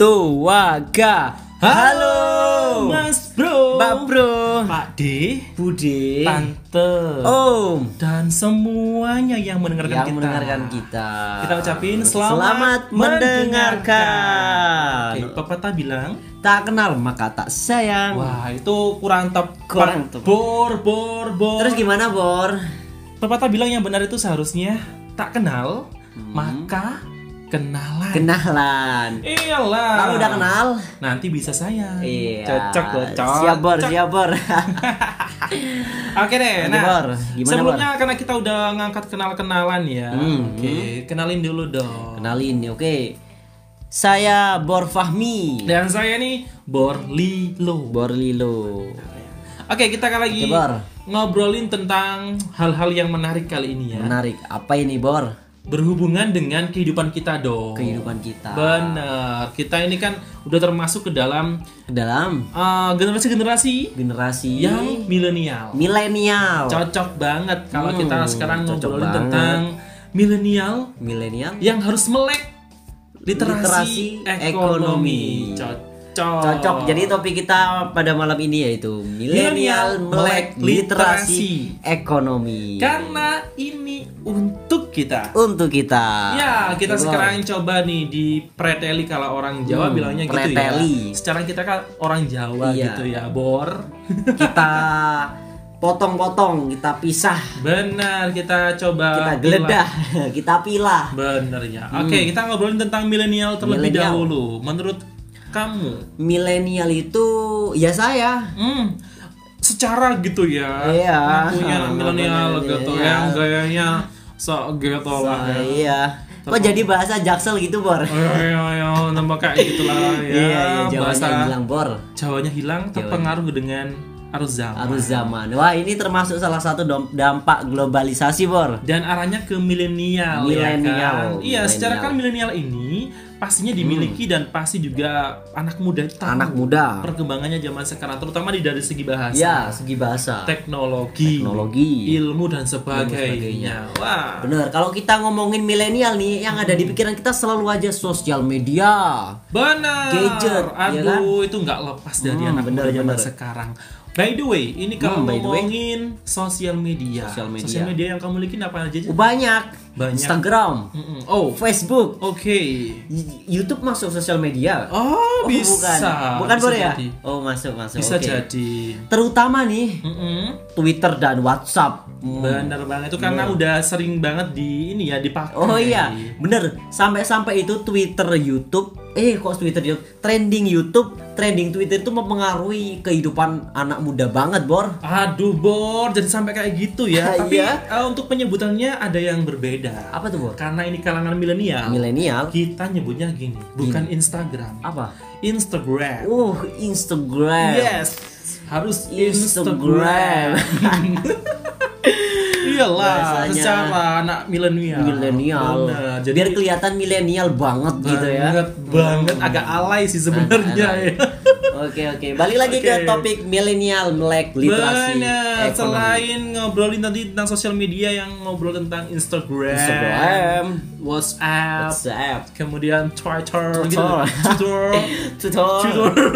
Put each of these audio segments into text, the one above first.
Satu, waga. Halo, Mas Bro, Mbak Bro, Pak D, Bude, Tante, Om, dan semuanya yang mendengarkan yang kita. mendengarkan kita. Kita ucapin selamat, Selamat mendengarkan. Oke, pepatah bilang, Tak kenal maka tak sayang. wah itu kurang tepat. Kurang tepat. Bor, bor, bor. Terus gimana, Bor? pepatah bilang yang benar itu seharusnya tak kenal, Hmm. maka kenalan. Kenalan. Iyalah. Kalau udah kenal, nanti bisa sayang. iya. Cocok, cocok. Siap, Bor, siap, Bor. Oke deh, nah Bor. Gimana, sebelumnya karena kita udah ngangkat kenal-kenalan ya, Hmm, oke, kenalin dulu dong. Kenalin oke. Saya Bor Fahmi. Dan saya nih Borlilo. Bor Lilo. Oke, kita kali lagi Oke, Bor. ngobrolin tentang hal-hal yang menarik kali ini ya, Menarik. Apa ini, Bor? Berhubungan dengan kehidupan kita dong. Kehidupan kita. Bener, kita ini kan udah termasuk ke dalam Dalam uh, generasi-generasi generasi yang milenial. milenial. Cocok banget kalau Hmm, kita sekarang ngobrolin banget. tentang milenial Milenial. yang harus melek literasi, Literasi ekonomi. ekonomi. Cocok. Cocok. Jadi topik kita pada malam ini yaitu milenial melek literasi ekonomi. karena ini untuk kita. Untuk kita. Ya, kita sekarang coba nih di preteli kalau orang Jawa Hmm, bilangnya gitu preteli. ya. Secara kita kan orang Jawa Iya. gitu ya, Bor. kita potong-potong, kita pisah, Benar, kita coba kita geledah, kita pilah. Bener ya. Oke, kita ngobrolin tentang milenial terlebih Hmm. Milenial. dahulu. Menurut kamu, Milenial itu ya saya. hmm, secara gitu ya, Iya. punya milenial gitu, yang gayanya sok gitu lah. Nah, ya. iya. Kok jadi bahasa jaksel gitu, Bor? Oh, iya, iya, iya, nambah kayak gitulah ya. Iya, iya, Jawanya bahasa bilang Bor. Jawanya hilang terpengaruh dengan arus zaman. Arus zaman. Wah, ini termasuk salah satu dampak globalisasi, Bor. Dan arahnya ke milenial, ya Milenial, kan? Iya, secara kan milenial ini pastinya dimiliki dan pasti juga anak muda tahu Anak muda. perkembangannya zaman sekarang, terutama di dari segi bahasa, Ya, segi bahasa. teknologi, Teknologi. ilmu dan sebagainya. Wah, Bener, kalau kita ngomongin milenial nih, yang ada di pikiran kita selalu aja sosial media. benar. Gadget, ya Aduh, itu nggak lepas dari Hmm, anak bener, muda zaman bener. sekarang. By the way, ini kalau Hmm, ngomongin sosial media, Sosial media. yang kamu miliki apa aja? Banyak. Banyak. Instagram, Mm-mm. Oh, Facebook, oke. Y- YouTube masuk sosial media. Oh, bisa. bukan. Bukan Bisa boleh ya? jadi. Oh, masuk, masuk. Bisa Oke. jadi. Terutama nih Mm-mm. Twitter dan WhatsApp. Hmm. Bener banget itu karena udah sering banget di ini ya dipakai. Oh iya, bener. Sampai-sampai itu Twitter, YouTube, eh kok Twitter, YouTube, trending YouTube, trending Twitter itu mempengaruhi kehidupan anak muda banget, Bor. Aduh, Bor, jadi sampai kayak gitu ya. Tapi Iya. eh, untuk penyebutannya ada yang berbeda. Apa tuh, Bor? Karena ini kalangan milenial. Milenial. Kita nyebutnya gini, bukan Instagram. Apa? Instagram. Uh, Instagram. Yes. Harus Instagram. Instagram. Iyalah, Bahasanya secara anak milenial. Milenial. Jadi Biar kelihatan milenial banget gitu ya. banget, banget agak alay sih sebenarnya ya. Oke oke, balik lagi ke Oke. topik milenial melek literasi Benar. Selain ngobrolin tadi tentang sosial media yang ngobrol tentang Instagram, Instagram, WhatsApp, WhatsApp, kemudian Twitter, Twitter. gitu. Twitter, tutor, Twitter,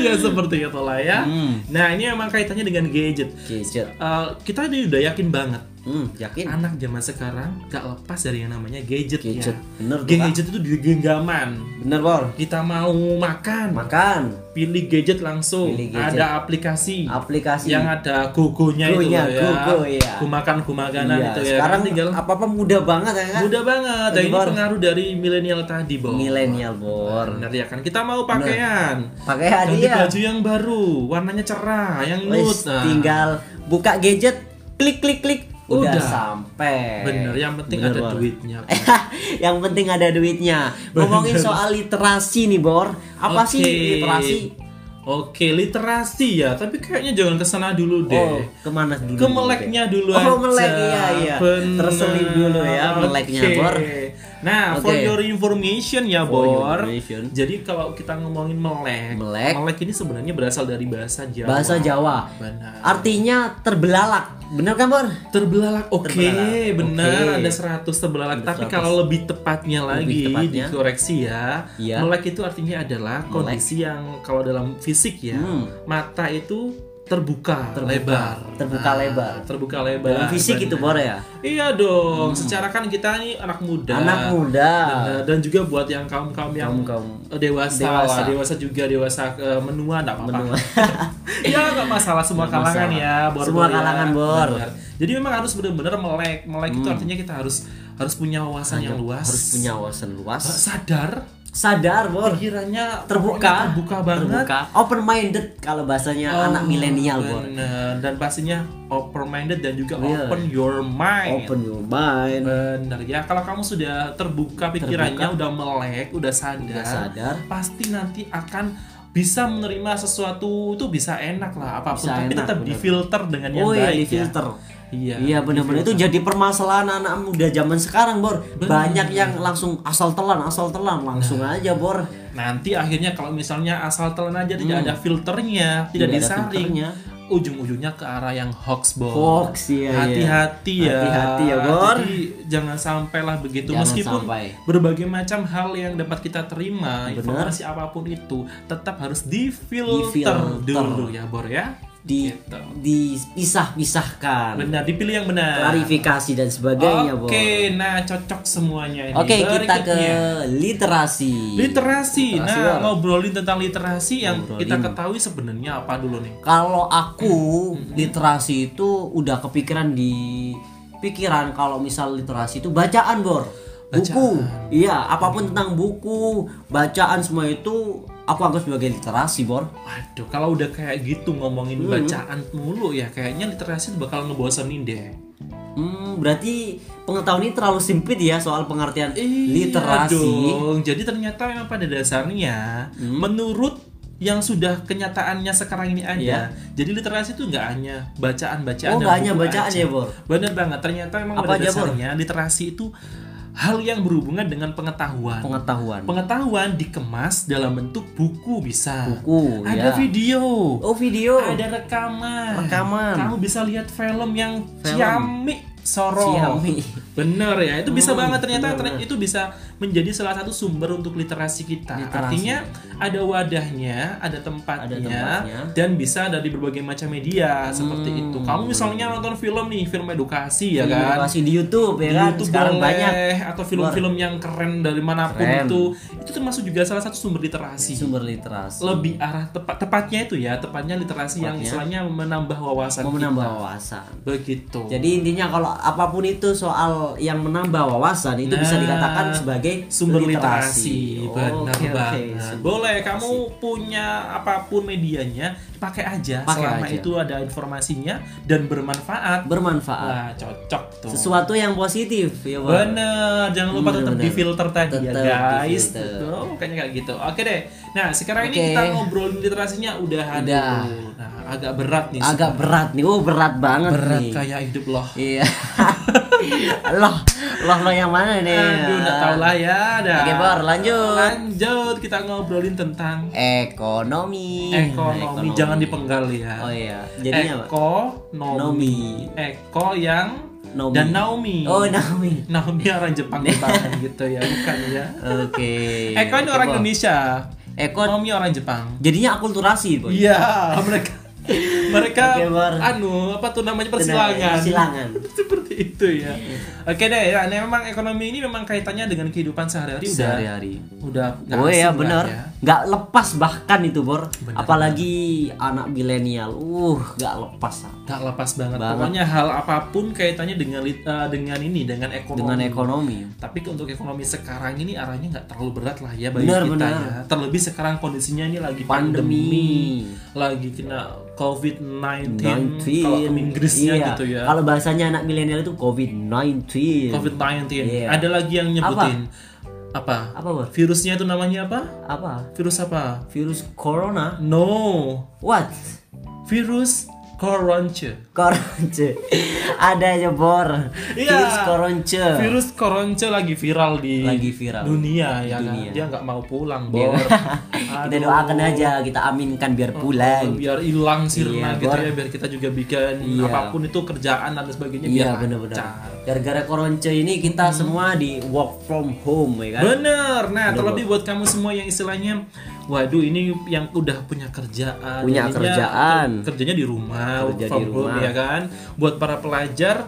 ya seperti itu lah ya. Hmm. Nah ini memang kaitannya dengan gadget. gadget. Eh, kita ini udah yakin banget Hmm, yakin? anak zaman sekarang gak lepas dari yang namanya gadget, Gadget. ya. Bener tuh, gadget itu di genggaman. Bener bor. Kita mau makan, Makan, pilih gadget langsung. Pilih gadget. Ada aplikasi. aplikasi. yang ada gogonya itu ya. gogo, iya. Gumakan gumakanan Iya, itu ya. Sekarang Kan tinggal apa apa mudah banget ya kan? mudah banget. Dan Lagi, ini Bor. pengaruh dari milenial tadi, Bor. Milenial bor. Benar ya kan. Kita mau pakaian. Pakai Ganti hadiah. baju yang baru, warnanya cerah, yang nude. Nah, tinggal buka gadget, klik klik klik, udah, Udah. sampai. Bener, yang penting Bener, ada Bor. duitnya. yang penting ada duitnya. Ngomongin soal literasi nih, Bor. Apa Oke. sih literasi? Oke, literasi ya, tapi kayaknya jangan ke sana dulu deh. Oh, ke mana dulu? Ke meleknya dulu Oh, aja. melek, iya, iya. Bener. Terselip dulu ya meleknya. Bor. Nah, for Oke. your information ya, For your Bor. information. Jadi kalau kita ngomongin melek, Melek. ini sebenarnya berasal dari bahasa Jawa. Bahasa Jawa. Benar. Artinya terbelalak. Bener kan, Bor? Terbelalak, oke, Terbelalak, benar oke. ada 100 terbelalak. Ada Tapi 100. kalau lebih tepatnya lagi tepatnya. dikoreksi ya, Iya. melek itu artinya adalah kondisi yang kalau dalam fisik ya, Hmm. mata itu terbuka, lebar, Terbuka Nah, lebar. terbuka lebar. Dalam fisik itu, benar. Bor ya. Iya dong, secara kan kita nih anak muda. Anak muda. Benar. Dan juga buat yang kaum kaum yang Kaum-kaum dewasa, dewasa. lah, dewasa juga dewasa eh, menua, enggak apa-apa. Menua. ya nggak masalah semua Nggak kalangan masalah. ya, bor Semua kalangan, Bor. Hmm. Jadi memang harus benar-benar melek. Melek itu artinya kita harus harus punya wawasan yang luas. Harus punya wawasan luas. sadar, Sadar, Bor. pikirannya Terbuka. terbuka banget. Terbuka. Open minded kalau bahasanya Oh, anak milenial, Bor. Dan pastinya open minded dan juga Iya. open your mind. Open your mind. Bener ya, kalau kamu sudah terbuka pikirannya, udah melek, udah sadar, Udah sadar. pasti nanti akan bisa menerima sesuatu itu bisa enak lah apa pun, Bisa tapi enak, tetap bener. difilter dengan yang Oh iya, baik di ya. Iya. Iya benar-benar itu jadi permasalahan anak muda zaman sekarang, Bor. Banyak yang langsung asal telan, asal telan, langsung Nah. aja, Bor. Nanti akhirnya kalau misalnya asal telan aja tidak ada filternya, tidak, Hmm. Tidak disaring, ujung-ujungnya ke arah yang hoax, Bor. Hoax, iya, iya. Hati-hati ya. Hati-hati ya, Bor. Jadi jangan sampailah begitu. Jangan Meskipun sampai. berbagai macam hal yang dapat kita terima, Benar. informasi apa pun itu tetap harus difilter, Difilter. dulu ya, Bor ya. Di Gitu. dipisah-pisahkan. Benar, dipilih yang benar. Klarifikasi dan sebagainya. Oke, nah cocok semuanya ini. Oke, kita ke literasi. Literasi. Literasi, Nah, Bor. ngobrolin tentang literasi yang Ngobrolin. kita ketahui sebenarnya apa dulu nih? Kalau aku literasi itu udah kepikiran di pikiran kalau misal literasi itu bacaan, Bor. Buku. Iya, apa pun tentang buku, bacaan semua itu aku anggap sebagai literasi, Bor. Waduh, kalau udah kayak gitu ngomongin bacaan mulu ya, kayaknya literasi tuh bakal ngebosenin deh. Hmm, berarti pengetahuan ini terlalu sempit ya soal pengertian Iya literasi. dong. Jadi ternyata memang pada dasarnya Hmm. menurut yang sudah kenyataannya sekarang ini aja. Jadi literasi itu nggak hanya bacaan-bacaan Oh, nggak hanya bacaan aja. ya, Bor? Bener banget. Ternyata memang Apa pada aja, Bor? dasarnya literasi itu hal yang berhubungan dengan pengetahuan. Pengetahuan. Pengetahuan dikemas dalam bentuk buku bisa. Buku, Ada ya. video. Oh, video. Ada rekaman. Rekaman. Kamu bisa lihat film yang Film. ciamik soro. Ciamik. Bener ya, itu bisa Hmm, banget ternyata bener, itu bisa menjadi salah satu sumber untuk literasi kita. Literasi. Artinya ada wadahnya, ada tempatnya, Ada tempatnya. dan bisa dari berbagai macam media seperti Hmm, itu. Kamu misalnya nonton film nih, film edukasi ya Film kan. edukasi di YouTube ya Di kan. YouTube Sekarang boleh, banyak atau film-film yang keren dari mana pun Keren. itu. Itu termasuk juga salah satu sumber literasi sumber literasi. lebih arah tepat tepatnya itu ya tepatnya literasi yang Tepatnya. istilahnya menambah wawasan menambah kita. wawasan. begitu Jadi intinya kalau apa pun itu soal yang menambah wawasan itu bisa Nah, dikatakan sebagai sumber literasi, Oh, benar oke. banget Sumber boleh literasi. kamu punya apa pun medianya pakai aja Pakai selama aja. itu ada informasinya dan bermanfaat bermanfaat. wah cocok tuh Sesuatu yang positif ya, Bang. Bener, jangan lupa Bener, tetap bener. di filter tadi ya Tetap guys. di-filter. Tuh, makanya kayak gitu. Oke deh. Nah sekarang ini Oke. kita ngobrolin literasinya udah ada. Nah agak berat nih. Agak berat nih. Oh, berat banget berat nih. kayak hidup loh. Iya. loh, loh lo yang mana nih? Aduh, udah tau lah ya. Dah. Oke, Bor, lanjut. Lanjut, kita ngobrolin tentang Ekonomi. ekonomi. Jangan dipenggal ya. Oh iya. Jadinya? Ekonomi. Nomi. Eko yang Nomi. dan Naomi. Oh, Naomi. Naomi orang Jepang gitu ya, bukan ya. Oke. Eko ini orang. Indonesia. Eko Naomi orang Jepang. jadinya akulturasi, Boy. Iya, mereka mereka anu apa tuh namanya persilangan. Persilangan. Seperti itu ya. Oke deh, ya nah, memang ekonomi ini memang kaitannya dengan kehidupan sehari-hari udah Sehari-hari. udah Oh ya benar, ya. nggak lepas bahkan itu bor, Benar, apalagi anak milenial, uh nggak lepas. Nggak lepas banget. Banget. Pokoknya hal apa pun kaitannya dengan eh, dengan ini dengan ekonomi. dengan ekonomi. Tapi untuk ekonomi sekarang ini arahnya nggak terlalu berat lah ya bagi Benar, kita benar. ya. Terlebih sekarang kondisinya ini lagi Pandemi. pandemi, lagi kena COVID-19 19 kalau Inggrisnya iya. gitu ya. Kalau bahasanya anak milenial itu COVID-19. COVID-19. Iya. Ada lagi yang nyebutin Apa? Apa bor? Virusnya itu namanya apa? Apa? Virus apa? Virus corona? No. What? Virus koronce. Koronce. Ada aja bor. Iya. Virus koronce. Virus koronce lagi viral di Lagi viral. dunia ya kan? Dunia. Dia nggak mau pulang, Bor. kita doakan aja, kita aminkan biar pulang. biar hilang sirna Iya, gitu Bor. ya biar kita juga bikin Iya. apa pun itu kerjaan dan sebagainya Iya biar benar-benar. Gara-gara koronce ini kita semua di work from home ya kan. Bener. Nah, terlebih buat kamu semua yang istilahnya, waduh ini yang udah punya kerjaan, Punya kerjaan. ke- kerjanya di rumah, Kerja di home, rumah. ya kan. Buat para pelajar,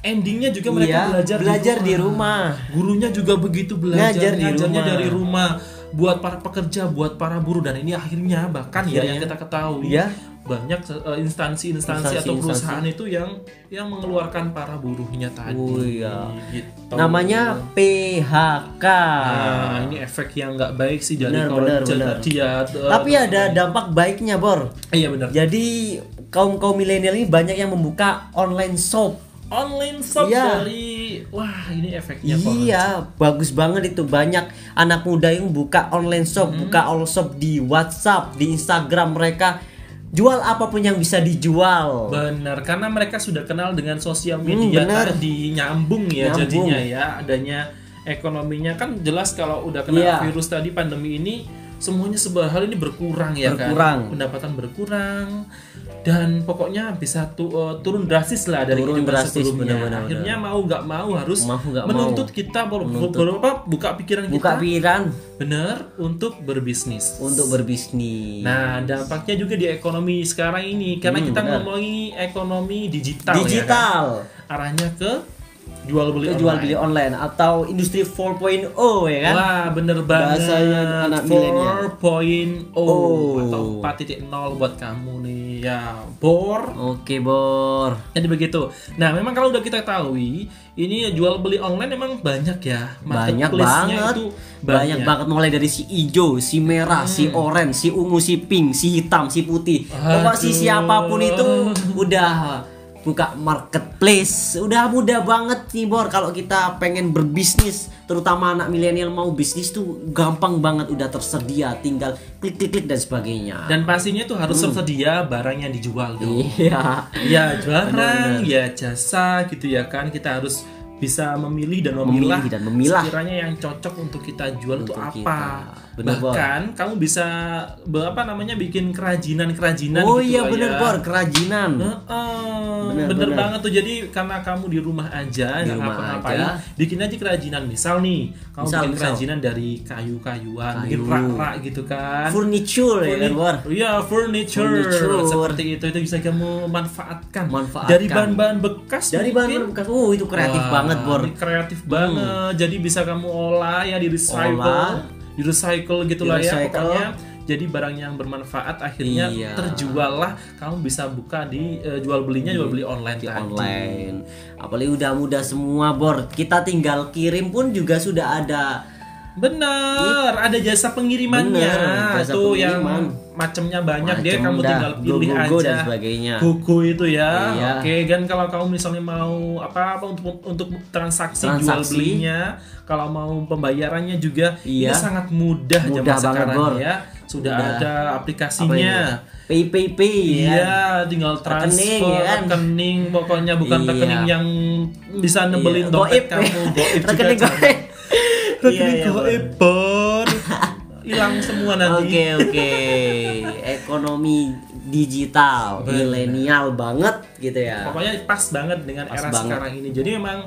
endingnya juga mereka Iya, belajar, belajar di rumah. Gurunya juga begitu belajar, Ngajar di ngajarnya rumah. dari rumah. Buat para pekerja, buat para buruh dan ini akhirnya bahkan ya Akhirnya. yang kita ketahui Iya. Banyak eh, instansi-instansi atau perusahaan itu yang yang mengeluarkan para buruhnya tadi. Oh, iya. Gitu. Namanya PHK. Nah, ini efek yang nggak baik sih dari benar. tadi ya. Eh, Tapi ada dampak baiknya, Bor. iya benar. Jadi kaum kaum milenial ini banyak yang membuka online shop. Online shop Iya. dari wah ini efeknya kok. Iya, bagus banget itu. Banyak anak muda yang buka online shop, Hmm. buka all shop di WhatsApp, di Instagram mereka. Jual apa pun yang bisa dijual. Benar, karena mereka sudah kenal dengan sosial Hmm, media benar. tadi nyambung ya Nyambung. jadinya ya adanya ekonominya kan jelas kalau udah kena Iya. virus tadi pandemi ini semuanya sebuah hal ini berkurang ya Berkurang. kan pendapatan berkurang dan pokoknya bisa tu- eh, turun drastis lah dari Turun kehidupan drastis, sebelumnya benar-benar. akhirnya mau nggak mau harus Mau nggak menuntut mau. kita ber- berapa buka pikiran Buka kita pikiran benar untuk berbisnis untuk berbisnis. Nah, dampaknya juga di ekonomi sekarang ini karena Hmm, kita benar. ngomongin ekonomi digital, ya digital. kan? Arahnya ke jual beli Ke online. jual beli online atau industri 4.0 ya kan? Wah, bener banget. Bahasanya anak milenial. 4.0 Oh. atau 4.0 buat kamu nih. Ya, bor. Oke, Bor. Jadi begitu. Nah, memang kalau udah kita ketahui, ini jual beli online memang banyak ya. Banyak banget. Itu banyak banget mulai dari si hijau, si merah, si Hmm. orange, si ungu, si pink, si hitam, si putih. Pokoknya si siapa pun itu udah buka marketplace. Udah mudah banget nih Bor kalau kita pengen berbisnis, terutama anak milenial mau bisnis tuh gampang banget udah tersedia, tinggal klik-klik-klik dan sebagainya. Dan pastinya tuh harus tersedia barang yang dijual dong. Iya. ya barang ya jasa gitu ya kan kita harus bisa memilih dan memilah, Memilih dan memilah. sekiranya yang cocok untuk kita jual itu Untuk apa kita. Bener, Bor. bahkan kamu bisa be- apa namanya bikin kerajinan kerajinan Oh gitu iya bener ya. Bor, kerajinan. Heeh, Bener, bener, bener. banget tuh jadi karena kamu di rumah aja Di rumah ngapa-ngapain aja. bikin aja kerajinan misal nih kamu Misal, bikin misal. kerajinan dari kayu-kayuan bikin Kayu. rak-rak gitu kan Furniture ya kan Bor. Iya, furniture. Furniture. Seperti itu itu bisa kamu manfaatkan. Manfaatkan. Dari bahan-bahan bekas Dari mungkin. bahan bekas. Oh, itu kreatif Wah, banget Bor. kreatif banget. Jadi bisa kamu olah ya di recycle. Di recycle gitulah ya pokoknya. Jadi barang yang bermanfaat akhirnya Iya. terjual lah. Kamu bisa buka di eh, jual belinya jual beli online di tadi. online. Apalagi udah mudah semua bor. Kita tinggal kirim pun juga sudah ada. Bener, ada jasa pengirimannya. Bener, jasa tuh pengiriman. yang macamnya banyak Macem kamu dah, tinggal pilih aja. dan sebagainya. Gogo itu ya. Iya. Oke, kan kalau kamu misalnya mau apa apa untuk untuk transaksi, jual Transaksi. belinya, kalau mau pembayarannya juga Iya. ini sangat mudah, Mudah zaman banget, sekarang Bor. ya. Sudah Udah. ada aplikasinya. Pay pay pay ya. Iya, tinggal transfer Rekening, ya kan? pokoknya bukan Iya. rekening yang bisa nebelin Iya, dompet goib. kamu, goib juga Rekening goib. Rekening Iya, iya, Bor. Hilang semua nanti. Oke oke. Ekonomi digital, milenial banget gitu ya. Pokoknya pas banget dengan Pas era banget. sekarang ini. Jadi memang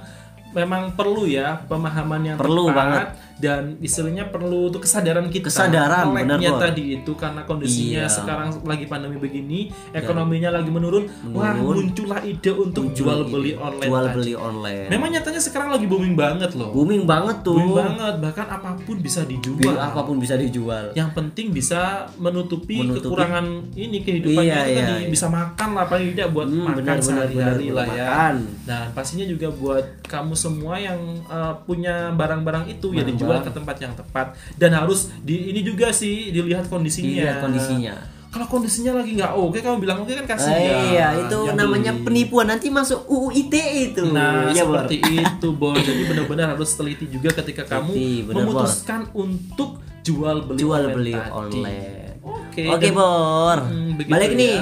memang perlu ya pemahaman yang Perlu tepat banget. Dan istilahnya perlu untuk kesadaran kita. Kesadaran, Bor. tadi itu karena kondisinya Iya. sekarang lagi pandemi begini, ekonominya lagi menurun, wah Menurun. muncullah ide untuk Muncul jual beli online. Jual tadi. beli online. Memang nyatanya sekarang lagi booming banget loh. booming banget tuh. Booming banget, bahkan apa pun bisa dijual. Bil- apa pun bisa dijual. Yang penting bisa menutupi, Menutupi. kekurangan ini kehidupannya Iya, itu iya, tadi iya. bisa makan lah paling tidak buat Hmm, makan benar, benar, sehari-hari benar, lah ya. makan. Dan pastinya juga buat kamu semua yang uh, punya barang-barang itu ya dijual ke tempat yang tepat dan harus di ini juga sih dilihat kondisinya. Dilihat kondisinya. kalau kondisinya lagi nggak oke kamu bilang oke kan kasih Eh, ya iya, itu yang namanya beli. penipuan. Nanti masuk UU ITE itu. Nah, Iya, Bor. seperti itu, Bor. Jadi benar-benar harus teliti juga ketika kamu Teliti, benar, Bor. memutuskan untuk jual beli jual online beli tadi. online. Oke. Oke, dan- Bor. Hmm, Balik nih.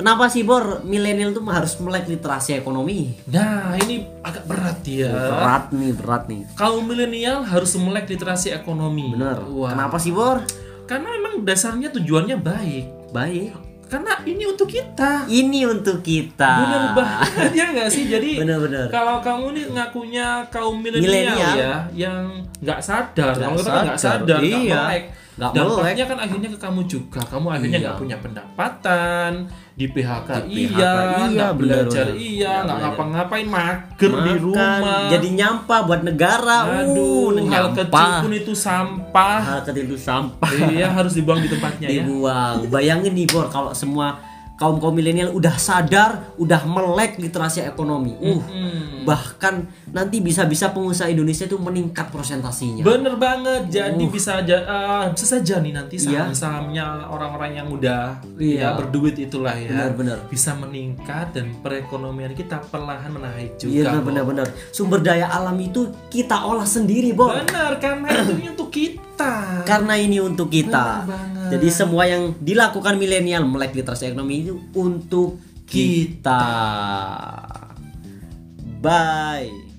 Kenapa sih, Bor? Milenial tuh harus melek literasi ekonomi? Nah, ini agak berat ya. Berat nih, berat nih. Kaum milenial harus melek literasi ekonomi. Bener. Wah. Kenapa sih, Bor? Karena memang dasarnya tujuannya baik. Baik. Karena ini untuk kita. Ini untuk kita. Bener banget ya nggak sih? Jadi Bener-bener. kalau kamu nih ngakunya kaum milenial ya, yang nggak sadar, Nggak kamu kata nggak sadar. sadar, nggak Iya. melek. Nggak Dampaknya kan akhirnya ke kamu juga. Kamu akhirnya Iya. nggak punya pendapatan, di PHK, Di PHK, iya, iya, nggak belajar bener-bener. iya, Nggak ngapa-ngapain, mager di Makan, rumah. Jadi nyampah buat negara. Aduh, uh, hal kecil pun itu sampah. Hal kecil itu sampah. iya, harus dibuang di tempatnya ya. dibuang. Bayangin nih Bor kalau semua kaum kaum milenial udah sadar, udah melek literasi ekonomi. Uh, Hmm. bahkan nanti bisa-bisa pengusaha Indonesia itu meningkat prosentasinya. Bener banget, jadi bisa aja eh, bisa saja nih nanti Uh. Iya. saham-sahamnya orang-orang yang udah Iya. ya berduit itulah ya, Benar-benar. bisa meningkat dan perekonomian kita perlahan menaik Iya juga. Bo. benar-benar. Sumber daya alam itu kita olah sendiri, Bor. Benar, karena itu untuk kita. Karena ini untuk kita. Benar banget. Jadi semua yang dilakukan milenial melek literasi ekonomi itu untuk kita. Bye.